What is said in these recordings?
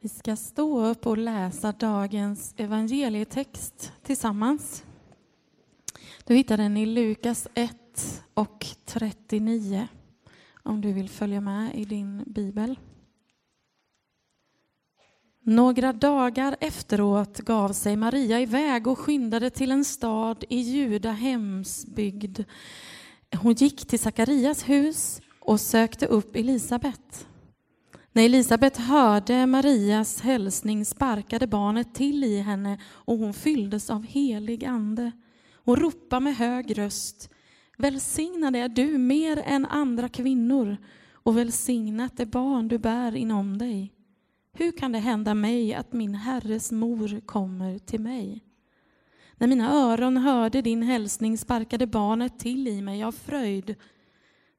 Vi ska stå upp och läsa dagens evangelietext tillsammans. Du hittar den i Lukas 1 och 39 om du vill följa med i din bibel. Några dagar efteråt gav sig Maria iväg och skyndade till en stad i Juda hemsbygd. Hon gick till Sakarias hus och sökte upp Elisabet. När Elisabet hörde Marias hälsning sparkade barnet till i henne och hon fylldes av helig ande. Hon ropade med hög röst. Välsignad är du mer än andra kvinnor och välsignat är barn du bär inom dig. Hur kan det hända mig att min herres mor kommer till mig? När mina öron hörde din hälsning sparkade barnet till i mig av fröjd.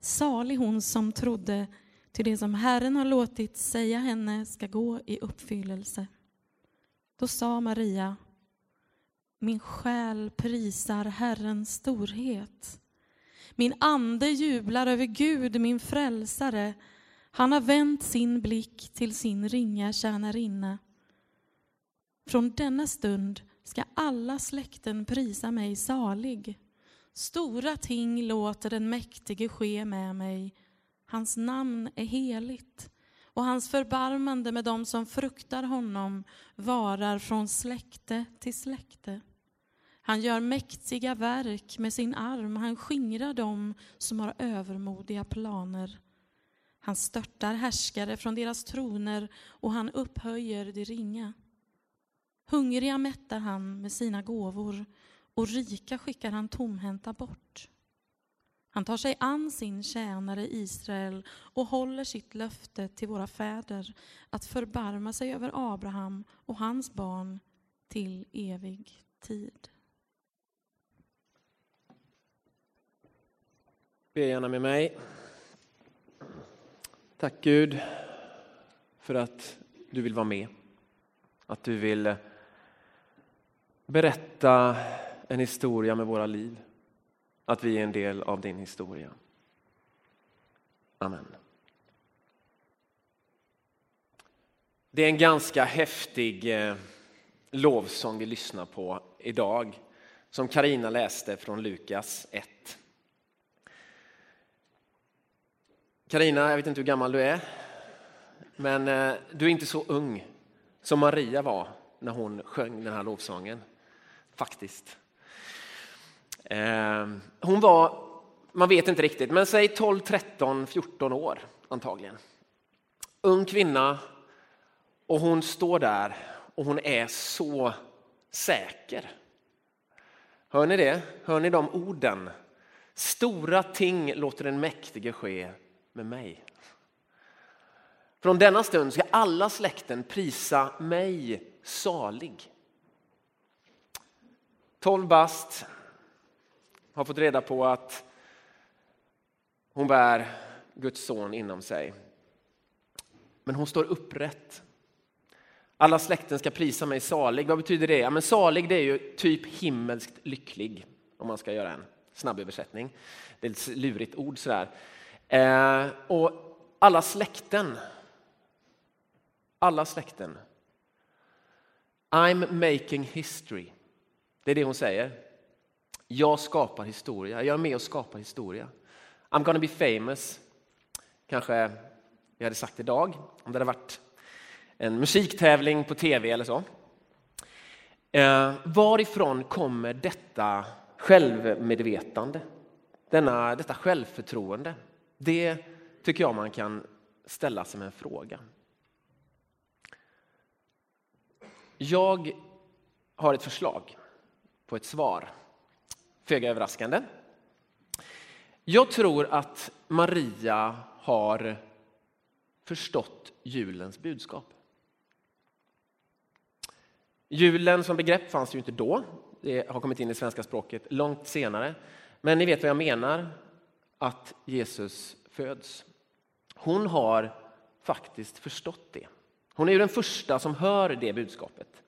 Salig hon som trodde till det som Herren har låtit säga henne ska gå i uppfyllelse. Då sa Maria, min själ prisar Herrens storhet. Min ande jublar över Gud, min frälsare. Han har vänt sin blick till sin ringa tjänarinna. Från denna stund ska alla släkten prisa mig salig. Stora ting låter den mäktige ske med mig. Hans namn är heligt och hans förbarmande med dem som fruktar honom varar från släkte till släkte. Han gör mäktiga verk med sin arm, han skingrar dem som har övermodiga planer. Han störtar härskare från deras troner och han upphöjer de ringa. Hungriga mättar han med sina gåvor och rika skickar han tomhänta bort. Han tar sig an sin tjänare Israel och håller sitt löfte till våra fäder att förbarma sig över Abraham och hans barn till evig tid. Be gärna med mig. Tack Gud för att du vill vara med. Att du vill eh, berätta en historia med våra liv. Att vi är en del av din historia. Amen. Det är en ganska häftig eh, lovsång vi lyssnar på idag som Karina läste från Lukas 1. Karina, jag vet inte hur gammal du är, men eh, du är inte så ung som Maria var när hon sjöng den här lovsången. Faktiskt. Ehm, hon var, man vet inte riktigt, men säg 12, 13, 14 år antagligen. Ung kvinna och hon står där och hon är så säker. Hör ni det? Hör ni de orden? Stora ting låter den mäktige ske med mig. Från denna stund ska alla släkten prisa mig salig. 12 bast har fått reda på att hon bär Guds son inom sig. Men hon står upprätt. Alla släkten ska prisa mig salig. Vad betyder det? Ja, men salig det är ju typ himmelskt lycklig, om man ska göra en snabb översättning. Det är ett lurigt ord sådär. Eh, och alla släkten, alla släkten. I'm making history. Det är det hon säger. Jag skapar historia, jag är med och skapar historia. I'm gonna be famous. Kanske vi hade sagt idag om det hade varit en musiktävling på tv eller så. Eh, varifrån kommer detta självmedvetande? Denna, detta självförtroende? Det tycker jag man kan ställa som en fråga. Jag har ett förslag på ett svar. Föga överraskande. Jag tror att Maria har förstått julens budskap. Julen som begrepp fanns ju inte då. Det har kommit in i svenska språket långt senare. Men ni vet vad jag menar att Jesus föds. Hon har faktiskt förstått det. Hon är ju den första som hör det budskapet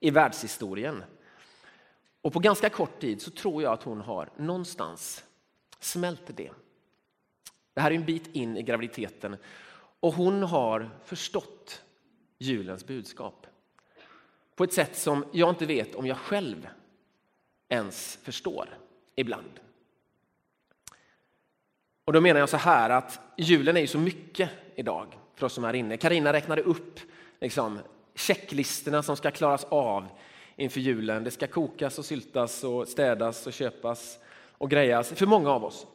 i världshistorien. Och på ganska kort tid så tror jag att hon har någonstans smält det. Det här är en bit in i graviditeten och hon har förstått julens budskap. På ett sätt som jag inte vet om jag själv ens förstår ibland. Och då menar jag så här att julen är ju så mycket idag för oss som är inne. Karina räknade upp liksom, checklistorna som ska klaras av inför julen. Det ska kokas och syltas och städas och köpas och grejas för många av oss.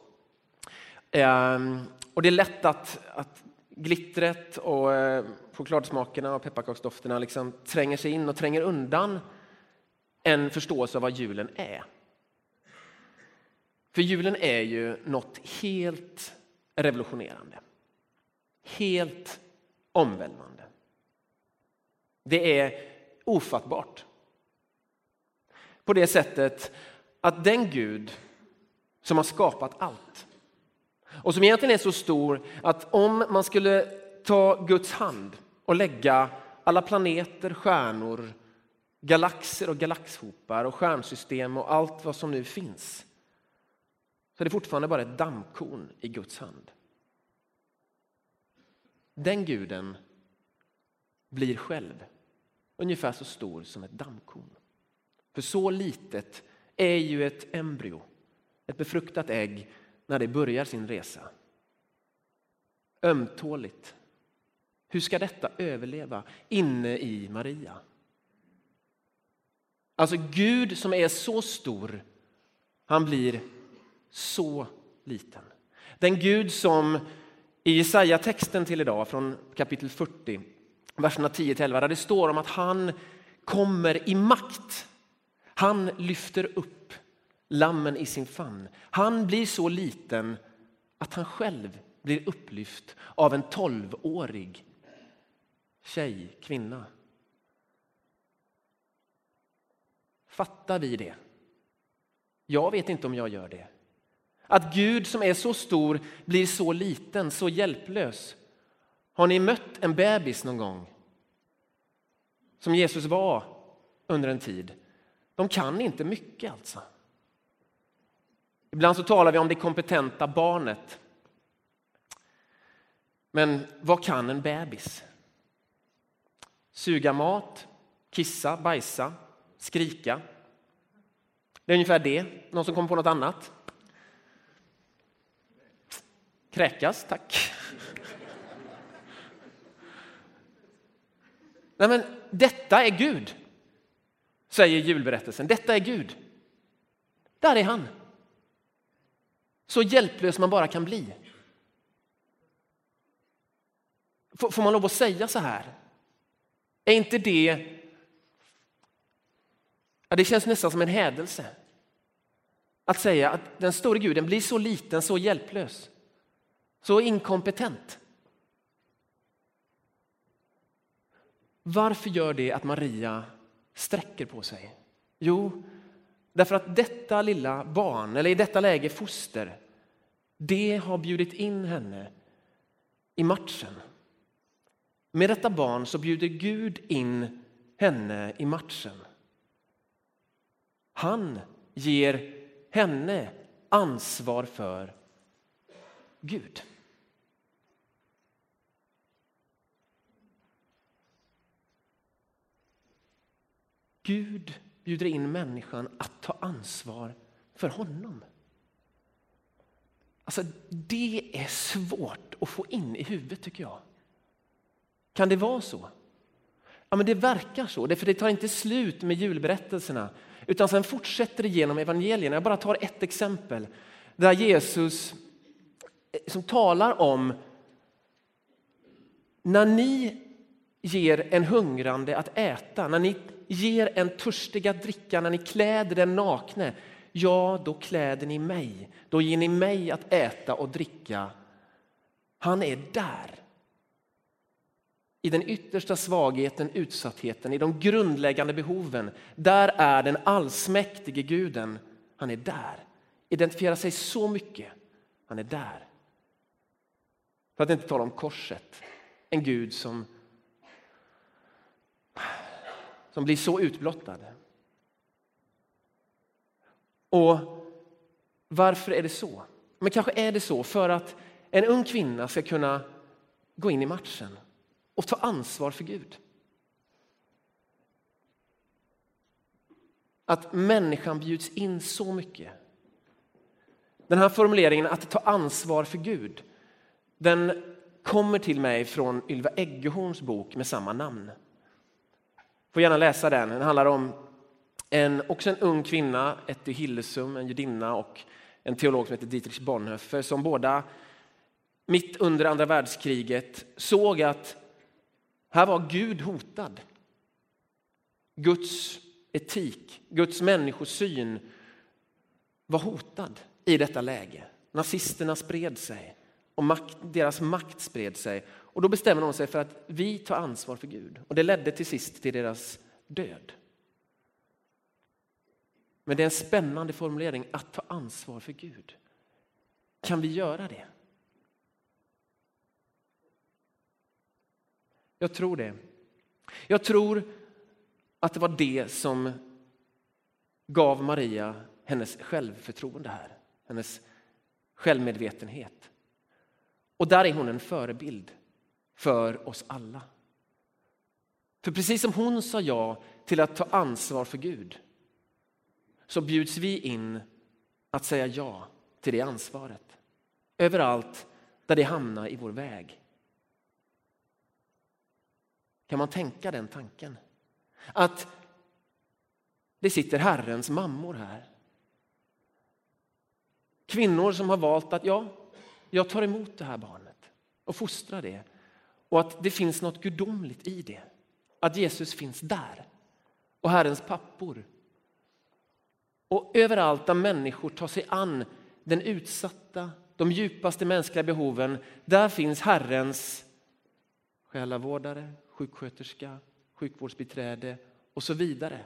Ehm, och det är lätt att, att glittret och eh, chokladsmakerna och pepparkaksdofterna liksom tränger sig in och tränger undan en förståelse av vad julen är. För julen är ju något helt revolutionerande. Helt omvälvande. Det är ofattbart. På det sättet att den Gud som har skapat allt och som egentligen är så stor att om man skulle ta Guds hand och lägga alla planeter, stjärnor, galaxer och galaxhopar och stjärnsystem och allt vad som nu finns så är det fortfarande bara ett dammkorn i Guds hand. Den guden blir själv ungefär så stor som ett dammkorn. För så litet är ju ett embryo, ett befruktat ägg, när det börjar sin resa. Ömtåligt. Hur ska detta överleva inne i Maria? Alltså Gud som är så stor, han blir så liten. Den Gud som i Jesaja-texten till idag från kapitel 40, verserna 10-11, där det står om att han kommer i makt. Han lyfter upp lammen i sin famn. Han blir så liten att han själv blir upplyft av en tolvårig tjej, kvinna. Fattar vi det? Jag vet inte om jag gör det. Att Gud som är så stor blir så liten, så hjälplös. Har ni mött en bebis någon gång? Som Jesus var under en tid. De kan inte mycket alltså. Ibland så talar vi om det kompetenta barnet. Men vad kan en bebis? Suga mat, kissa, bajsa, skrika. Det är ungefär det. Någon som kommer på något annat? Kräkas, tack. Nej, men detta är Gud, säger julberättelsen. Detta är Gud. Där är han. Så hjälplös man bara kan bli. Får man lov att säga så här? Är inte det... Ja, det känns nästan som en hädelse. Att säga att den store guden blir så liten, så hjälplös, så inkompetent. Varför gör det att Maria sträcker på sig? Jo, därför att detta lilla barn, eller i detta läge foster, det har bjudit in henne i matchen. Med detta barn så bjuder Gud in henne i matchen. Han ger henne ansvar för Gud. Gud bjuder in människan att ta ansvar för honom. Alltså, det är svårt att få in i huvudet tycker jag. Kan det vara så? Ja, men det verkar så, för det tar inte slut med julberättelserna utan sen fortsätter det genom evangelierna. Jag bara tar ett exempel där Jesus eh, som talar om när ni ger en hungrande att äta, när ni ger en törstig att dricka, när ni kläder den nakne, ja, då kläder ni mig. Då ger ni mig att äta och dricka. Han är där. I den yttersta svagheten, utsattheten, i de grundläggande behoven. Där är den allsmäktige guden. Han är där. Identifierar sig så mycket. Han är där. För att inte tala om korset. En Gud som, som blir så utblottade. Och varför är det så? Men kanske är det så för att en ung kvinna ska kunna gå in i matchen och ta ansvar för Gud. Att människan bjuds in så mycket. Den här formuleringen att ta ansvar för Gud, den kommer till mig från Ylva Eggehorns bok med samma namn. Får gärna läsa den. Den handlar om en, också en ung kvinna, Etty Hillesum, en judinna och en teolog som heter Dietrich Bonhoeffer som båda mitt under andra världskriget såg att här var Gud hotad. Guds etik, Guds människosyn var hotad i detta läge. Nazisterna spred sig och makt, deras makt spred sig. Och då bestämmer de sig för att vi tar ansvar för Gud. Och det ledde till sist till deras död. Men det är en spännande formulering, att ta ansvar för Gud. Kan vi göra det? Jag tror det. Jag tror att det var det som gav Maria hennes självförtroende här, hennes självmedvetenhet. Och där är hon en förebild för oss alla. För precis som hon sa ja till att ta ansvar för Gud så bjuds vi in att säga ja till det ansvaret. Överallt där det hamnar i vår väg. Kan man tänka den tanken? Att det sitter Herrens mammor här. Kvinnor som har valt att ja, jag tar emot det här barnet och fostrar det. Och att det finns något gudomligt i det. Att Jesus finns där. Och Herrens pappor. Och överallt där människor tar sig an den utsatta, de djupaste mänskliga behoven, där finns Herrens själavårdare, sjuksköterska, sjukvårdsbiträde och så vidare.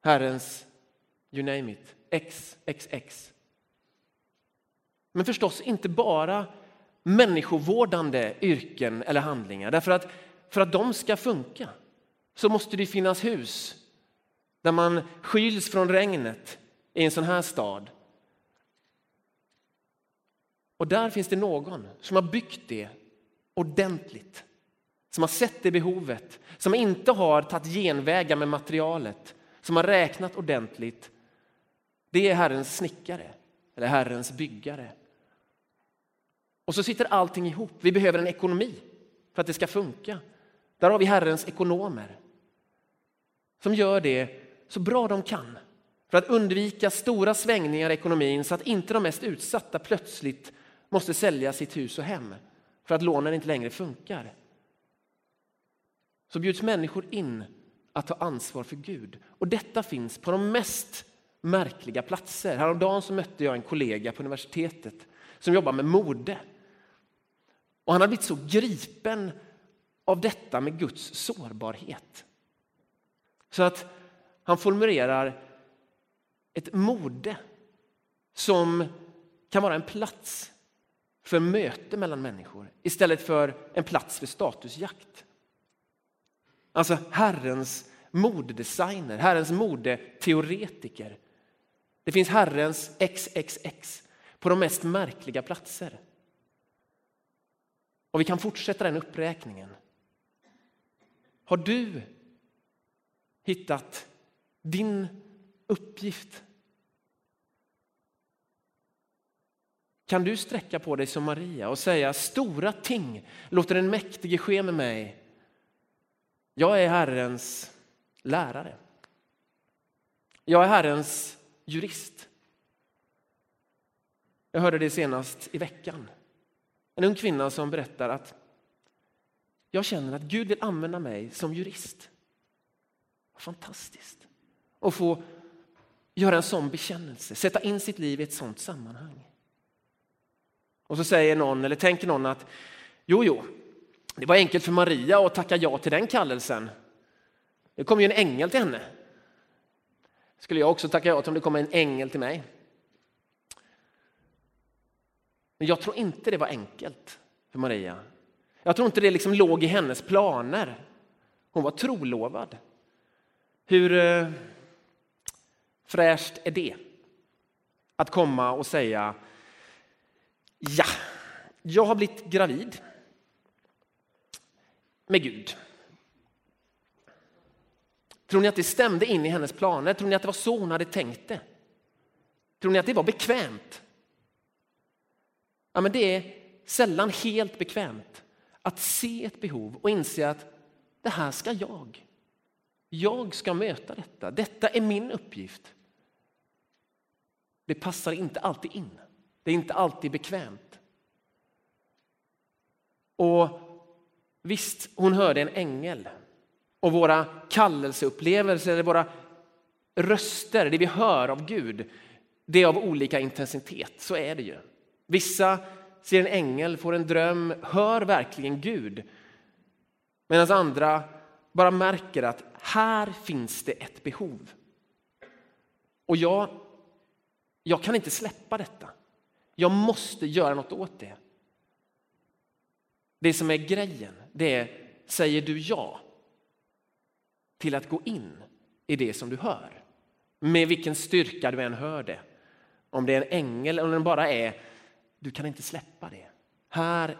Herrens, you name it, XXX. Men förstås inte bara människovårdande yrken eller handlingar. Därför att för att de ska funka så måste det finnas hus där man skyls från regnet i en sån här stad. Och där finns det någon som har byggt det ordentligt. Som har sett det behovet, som inte har tagit genvägar med materialet, som har räknat ordentligt. Det är Herrens snickare, eller Herrens byggare. Och så sitter allting ihop. Vi behöver en ekonomi för att det ska funka. Där har vi Herrens ekonomer som gör det så bra de kan för att undvika stora svängningar i ekonomin så att inte de mest utsatta plötsligt måste sälja sitt hus och hem för att lånen inte längre funkar. Så bjuds människor in att ta ansvar för Gud. Och detta finns på de mest märkliga platser. Häromdagen så mötte jag en kollega på universitetet som jobbar med mode. Och han har blivit så gripen av detta med Guds sårbarhet. Så att han formulerar ett mode som kan vara en plats för möte mellan människor istället för en plats för statusjakt. Alltså Herrens modedesigner, Herrens modeteoretiker. Det finns Herrens XXX på de mest märkliga platser. Och vi kan fortsätta den uppräkningen. Har du hittat din uppgift? Kan du sträcka på dig som Maria och säga stora ting låter den mäktige ske med mig. Jag är Herrens lärare. Jag är Herrens jurist. Jag hörde det senast i veckan. En ung kvinna som berättar att jag känner att Gud vill använda mig som jurist. Fantastiskt att få göra en sån bekännelse, sätta in sitt liv i ett sånt sammanhang. Och så säger någon, eller tänker någon att jo, jo, det var enkelt för Maria att tacka ja till den kallelsen. Det kom ju en ängel till henne. Skulle jag också tacka ja till om det kom en ängel till mig? Men jag tror inte det var enkelt för Maria. Jag tror inte det liksom låg i hennes planer. Hon var trolovad. Hur eh, fräscht är det? Att komma och säga ja, jag har blivit gravid med Gud. Tror ni att det stämde in i hennes planer? Tror ni att det var så hon hade tänkt det? Tror ni att det var bekvämt? Ja, men det är sällan helt bekvämt att se ett behov och inse att det här ska jag. Jag ska möta detta. Detta är min uppgift. Det passar inte alltid in. Det är inte alltid bekvämt. Och visst, hon hörde en ängel. Och våra kallelseupplevelser, eller våra röster, det vi hör av Gud, det är av olika intensitet. Så är det ju. Vissa ser en ängel, får en dröm, hör verkligen Gud. Medan andra bara märker att här finns det ett behov. Och jag, jag kan inte släppa detta. Jag måste göra något åt det. Det som är grejen, det är, säger du ja till att gå in i det som du hör? Med vilken styrka du än hör det. Om det är en ängel eller om den bara är, du kan inte släppa det. Här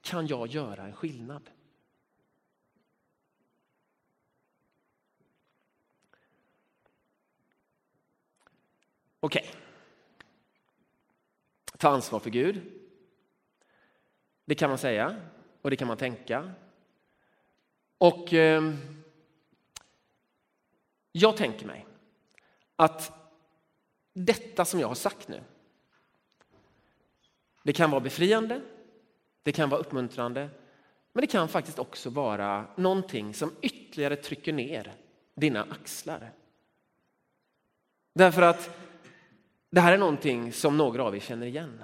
kan jag göra en skillnad. Okej. Okay. Ta ansvar för Gud. Det kan man säga och det kan man tänka. Och eh, jag tänker mig att detta som jag har sagt nu, det kan vara befriande, det kan vara uppmuntrande, men det kan faktiskt också vara någonting som ytterligare trycker ner dina axlar. Därför att det här är någonting som några av er känner igen.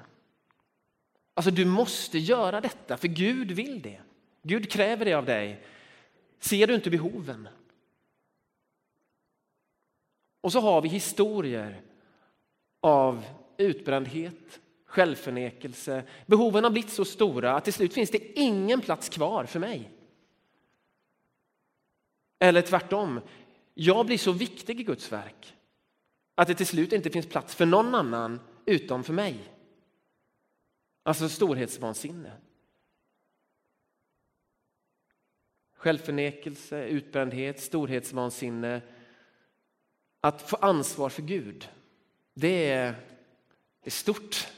Alltså du måste göra detta, för Gud vill det. Gud kräver det av dig. Ser du inte behoven? Och så har vi historier av utbrändhet, självförnekelse. Behoven har blivit så stora att till slut finns det ingen plats kvar för mig. Eller tvärtom, jag blir så viktig i Guds verk att det till slut inte finns plats för någon annan utom för mig. Alltså storhetsvansinne. Självförnekelse, utbrändhet, storhetsvansinne. Att få ansvar för Gud, det är, det är stort.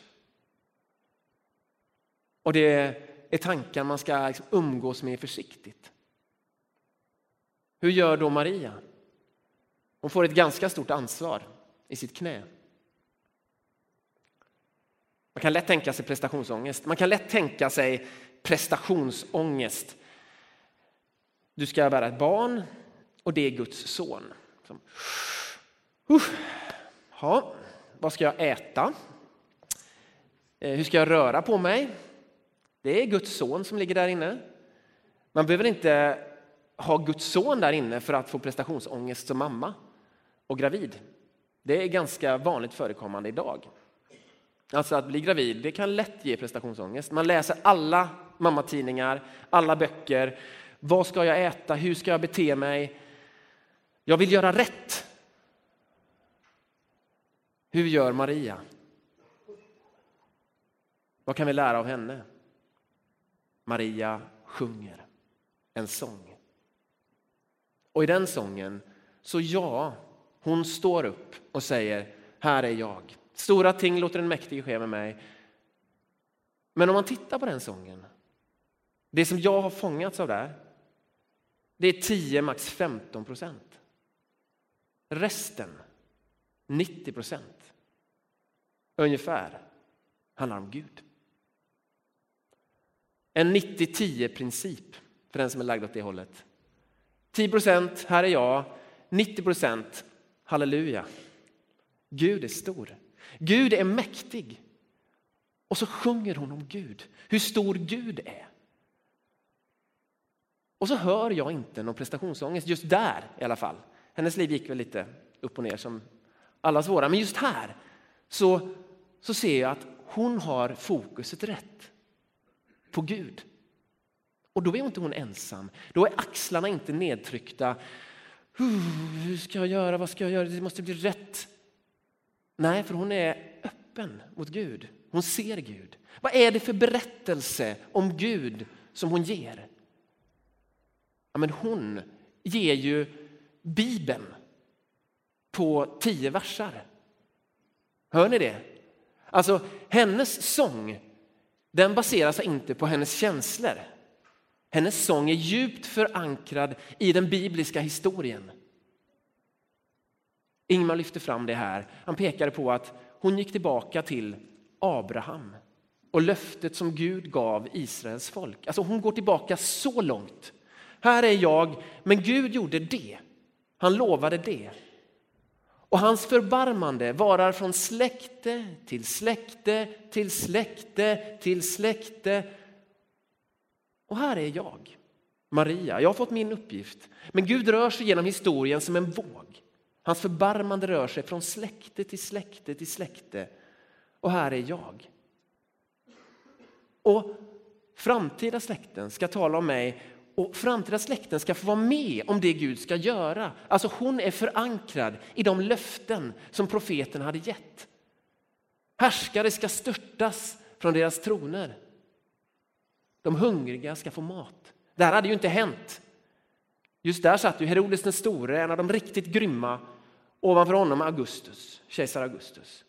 Och det är tankar man ska liksom umgås med försiktigt. Hur gör då Maria? Hon får ett ganska stort ansvar i sitt knä. Man kan lätt tänka sig prestationsångest. Man kan lätt tänka sig prestationsångest. Du ska bära ett barn och det är Guds son. Som, uh, ja, vad ska jag äta? Eh, hur ska jag röra på mig? Det är Guds son som ligger där inne. Man behöver inte ha Guds son där inne för att få prestationsångest som mamma och gravid. Det är ganska vanligt förekommande idag. Alltså att bli gravid, det kan lätt ge prestationsångest. Man läser alla mammatidningar, alla böcker. Vad ska jag äta? Hur ska jag bete mig? Jag vill göra rätt. Hur gör Maria? Vad kan vi lära av henne? Maria sjunger en sång. Och i den sången, så ja, hon står upp och säger, här är jag. Stora ting låter den mäktige ske med mig. Men om man tittar på den sången, det som jag har fångats av där, det är 10, max 15 procent. Resten, 90 procent, ungefär, handlar om Gud. En 90-10 princip för den som är lagd åt det hållet. 10 procent, här är jag. 90 procent, halleluja. Gud är stor. Gud är mäktig. Och så sjunger hon om Gud, hur stor Gud är. Och så hör jag inte någon prestationsångest, just där i alla fall. Hennes liv gick väl lite upp och ner som allas våra, men just här så, så ser jag att hon har fokuset rätt på Gud. Och då är inte hon ensam, då är axlarna inte nedtryckta. Hur ska jag göra, vad ska jag göra, det måste bli rätt. Nej, för hon är öppen mot Gud. Hon ser Gud. Vad är det för berättelse om Gud som hon ger? Ja, men hon ger ju Bibeln på tio versar. Hör ni det? Alltså, hennes sång den baserar sig inte på hennes känslor. Hennes sång är djupt förankrad i den bibliska historien. Ingmar lyfter fram det här. Han pekade på att hon gick tillbaka till Abraham och löftet som Gud gav Israels folk. Alltså hon går tillbaka så långt. Här är jag, men Gud gjorde det. Han lovade det. Och hans förbarmande varar från släkte till släkte till släkte till släkte. Och här är jag, Maria. Jag har fått min uppgift. Men Gud rör sig genom historien som en våg. Hans förbarmande rör sig från släkte till släkte till släkte. Och här är jag. Och framtida släkten ska tala om mig och framtida släkten ska få vara med om det Gud ska göra. Alltså hon är förankrad i de löften som profeten hade gett. Härskare ska störtas från deras troner. De hungriga ska få mat. Det här hade ju inte hänt. Just där satt ju Herodes den store, en av de riktigt grymma. Ovanför honom Augustus, kejsar Augustus.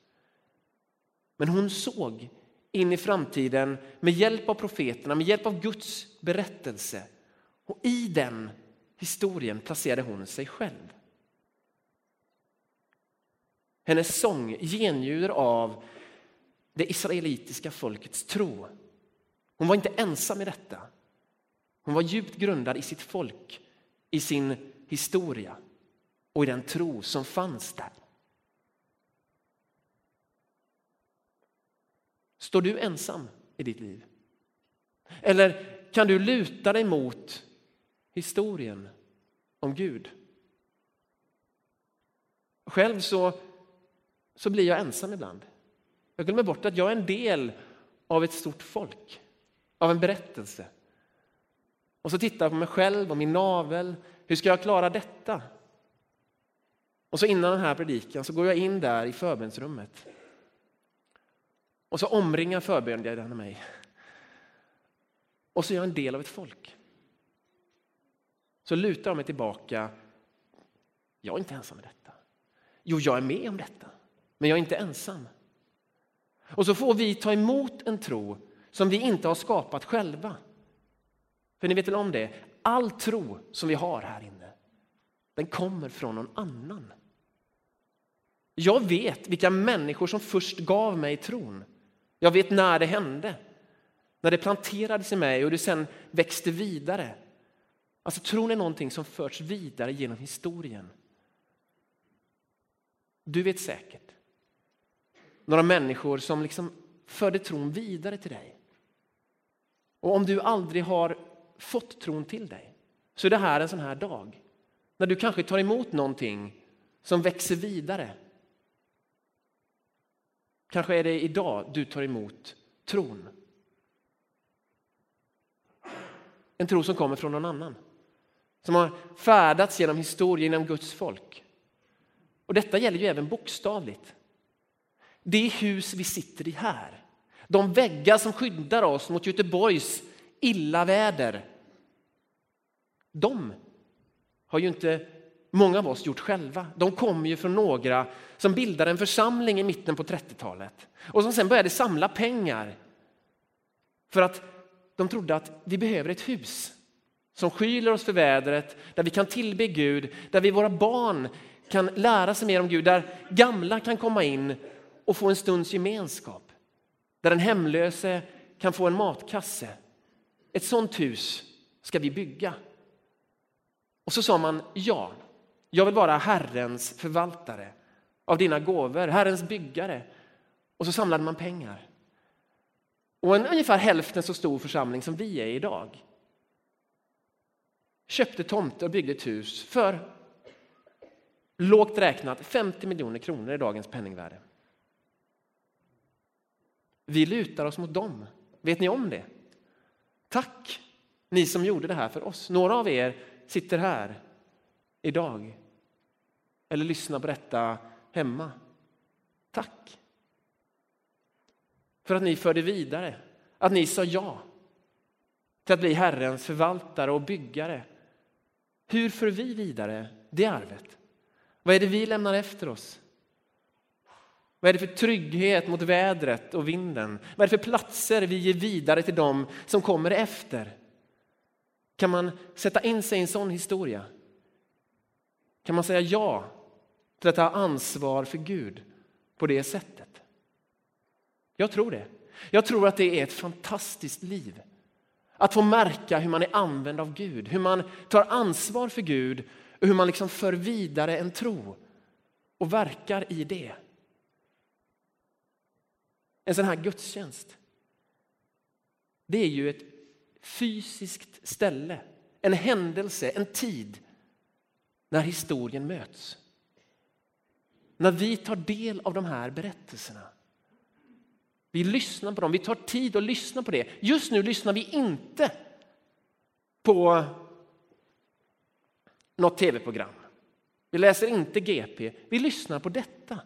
Men hon såg in i framtiden med hjälp av profeterna, med hjälp av Guds berättelse. Och i den historien placerade hon sig själv. Hennes sång genljuder av det israelitiska folkets tro. Hon var inte ensam i detta. Hon var djupt grundad i sitt folk, i sin historia och i den tro som fanns där. Står du ensam i ditt liv? Eller kan du luta dig mot historien om Gud? Själv så, så blir jag ensam ibland. Jag glömmer bort att jag är en del av ett stort folk, av en berättelse. Och så tittar jag på mig själv och min navel. Hur ska jag klara detta? Och så innan den här predikan så går jag in där i förbönsrummet. Och så omringar förbönjaren mig. Och så är jag en del av ett folk. Så lutar jag mig tillbaka. Jag är inte ensam i detta. Jo, jag är med om detta, men jag är inte ensam. Och så får vi ta emot en tro som vi inte har skapat själva. För ni vet väl om det? All tro som vi har här inne, den kommer från någon annan. Jag vet vilka människor som först gav mig tron. Jag vet när det hände. När det planterades i mig och det sen växte vidare. Alltså tron är någonting som förts vidare genom historien. Du vet säkert några människor som liksom förde tron vidare till dig. Och om du aldrig har fått tron till dig så är det här en sån här dag. När du kanske tar emot någonting som växer vidare. Kanske är det idag du tar emot tron. En tro som kommer från någon annan. Som har färdats genom historien genom Guds folk. Och detta gäller ju även bokstavligt. Det hus vi sitter i här, de väggar som skyddar oss mot Göteborgs illa väder. De har ju inte många av oss gjort själva. De kommer ju från några som bildade en församling i mitten på 30-talet och som sen började samla pengar för att de trodde att vi behöver ett hus som skyler oss för vädret, där vi kan tillbe Gud, där vi våra barn kan lära sig mer om Gud, där gamla kan komma in och få en stunds gemenskap. Där den hemlöse kan få en matkasse. Ett sånt hus ska vi bygga. Och så sa man ja, jag vill vara Herrens förvaltare av dina gåvor, Herrens byggare. Och så samlade man pengar. Och en ungefär hälften så stor församling som vi är idag köpte tomter och byggde ett hus för lågt räknat 50 miljoner kronor i dagens penningvärde. Vi lutar oss mot dem. Vet ni om det? Tack, ni som gjorde det här för oss. Några av er sitter här idag eller lyssnar på detta hemma. Tack för att ni förde vidare, att ni sa ja till att bli Herrens förvaltare och byggare hur för vi vidare det arvet? Vad är det vi lämnar efter oss? Vad är det för trygghet mot vädret och vinden? Vad är det för platser vi ger vidare till dem som kommer efter? Kan man sätta in sig i en sån historia? Kan man säga ja till att ta ansvar för Gud på det sättet? Jag tror det. Jag tror att det är ett fantastiskt liv. Att få märka hur man är använd av Gud, hur man tar ansvar för Gud och hur man liksom för vidare en tro och verkar i det. En sån här gudstjänst, det är ju ett fysiskt ställe, en händelse, en tid när historien möts. När vi tar del av de här berättelserna. Vi lyssnar på dem, vi tar tid att lyssna på det. Just nu lyssnar vi inte på något tv-program. Vi läser inte GP, vi lyssnar på detta.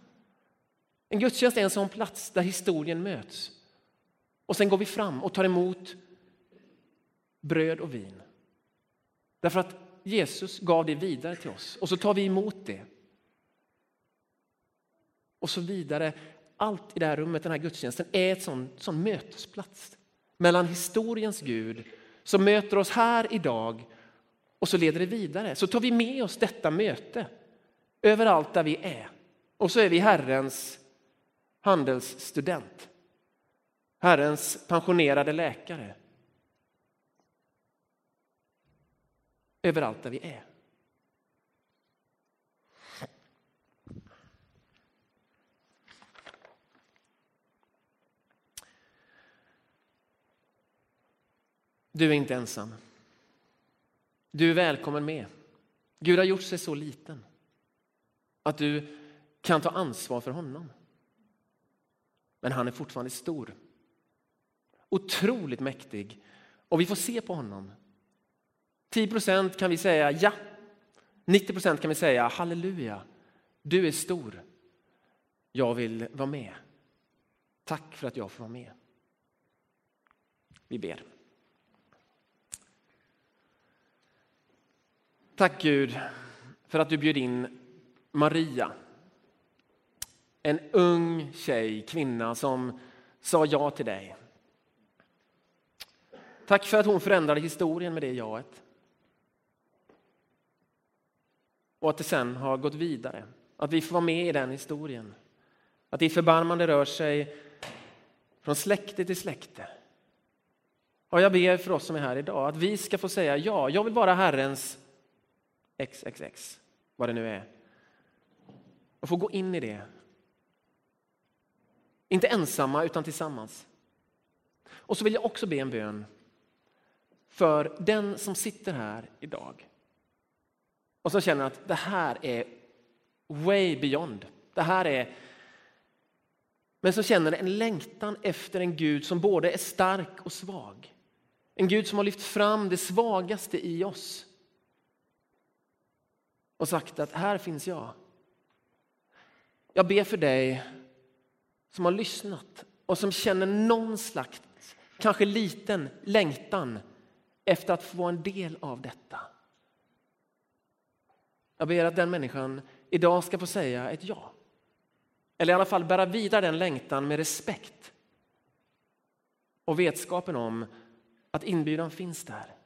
En gudstjänst är en sån plats där historien möts. Och sen går vi fram och tar emot bröd och vin. Därför att Jesus gav det vidare till oss och så tar vi emot det. Och så vidare. Allt i det här rummet, den här gudstjänsten, är en sån, sån mötesplats mellan historiens Gud som möter oss här idag och så leder det vidare. Så tar vi med oss detta möte överallt där vi är. Och så är vi Herrens handelsstudent. Herrens pensionerade läkare. Överallt där vi är. Du är inte ensam. Du är välkommen med. Gud har gjort sig så liten att du kan ta ansvar för honom. Men han är fortfarande stor. Otroligt mäktig. Och vi får se på honom. 10 procent kan vi säga ja. 90 procent kan vi säga halleluja. Du är stor. Jag vill vara med. Tack för att jag får vara med. Vi ber. Tack Gud för att du bjöd in Maria. En ung tjej, kvinna som sa ja till dig. Tack för att hon förändrade historien med det jaet. Och att det sen har gått vidare. Att vi får vara med i den historien. Att ditt förbarmande rör sig från släkte till släkte. Och jag ber för oss som är här idag att vi ska få säga ja, jag vill vara Herrens XXX, vad det nu är. Och få gå in i det. Inte ensamma, utan tillsammans. Och så vill jag också be en bön för den som sitter här idag och som känner att det här är way beyond. Det här är men som känner en längtan efter en Gud som både är stark och svag. En Gud som har lyft fram det svagaste i oss och sagt att här finns jag. Jag ber för dig som har lyssnat och som känner någon slags, kanske liten längtan efter att få vara en del av detta. Jag ber att den människan idag ska få säga ett ja. Eller i alla fall bära vidare den längtan med respekt och vetskapen om att inbjudan finns där.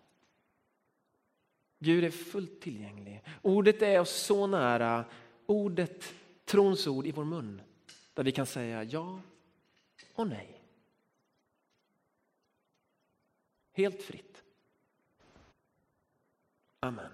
Gud är fullt tillgänglig. Ordet är oss så nära, ordet, trons ord i vår mun, där vi kan säga ja och nej. Helt fritt. Amen.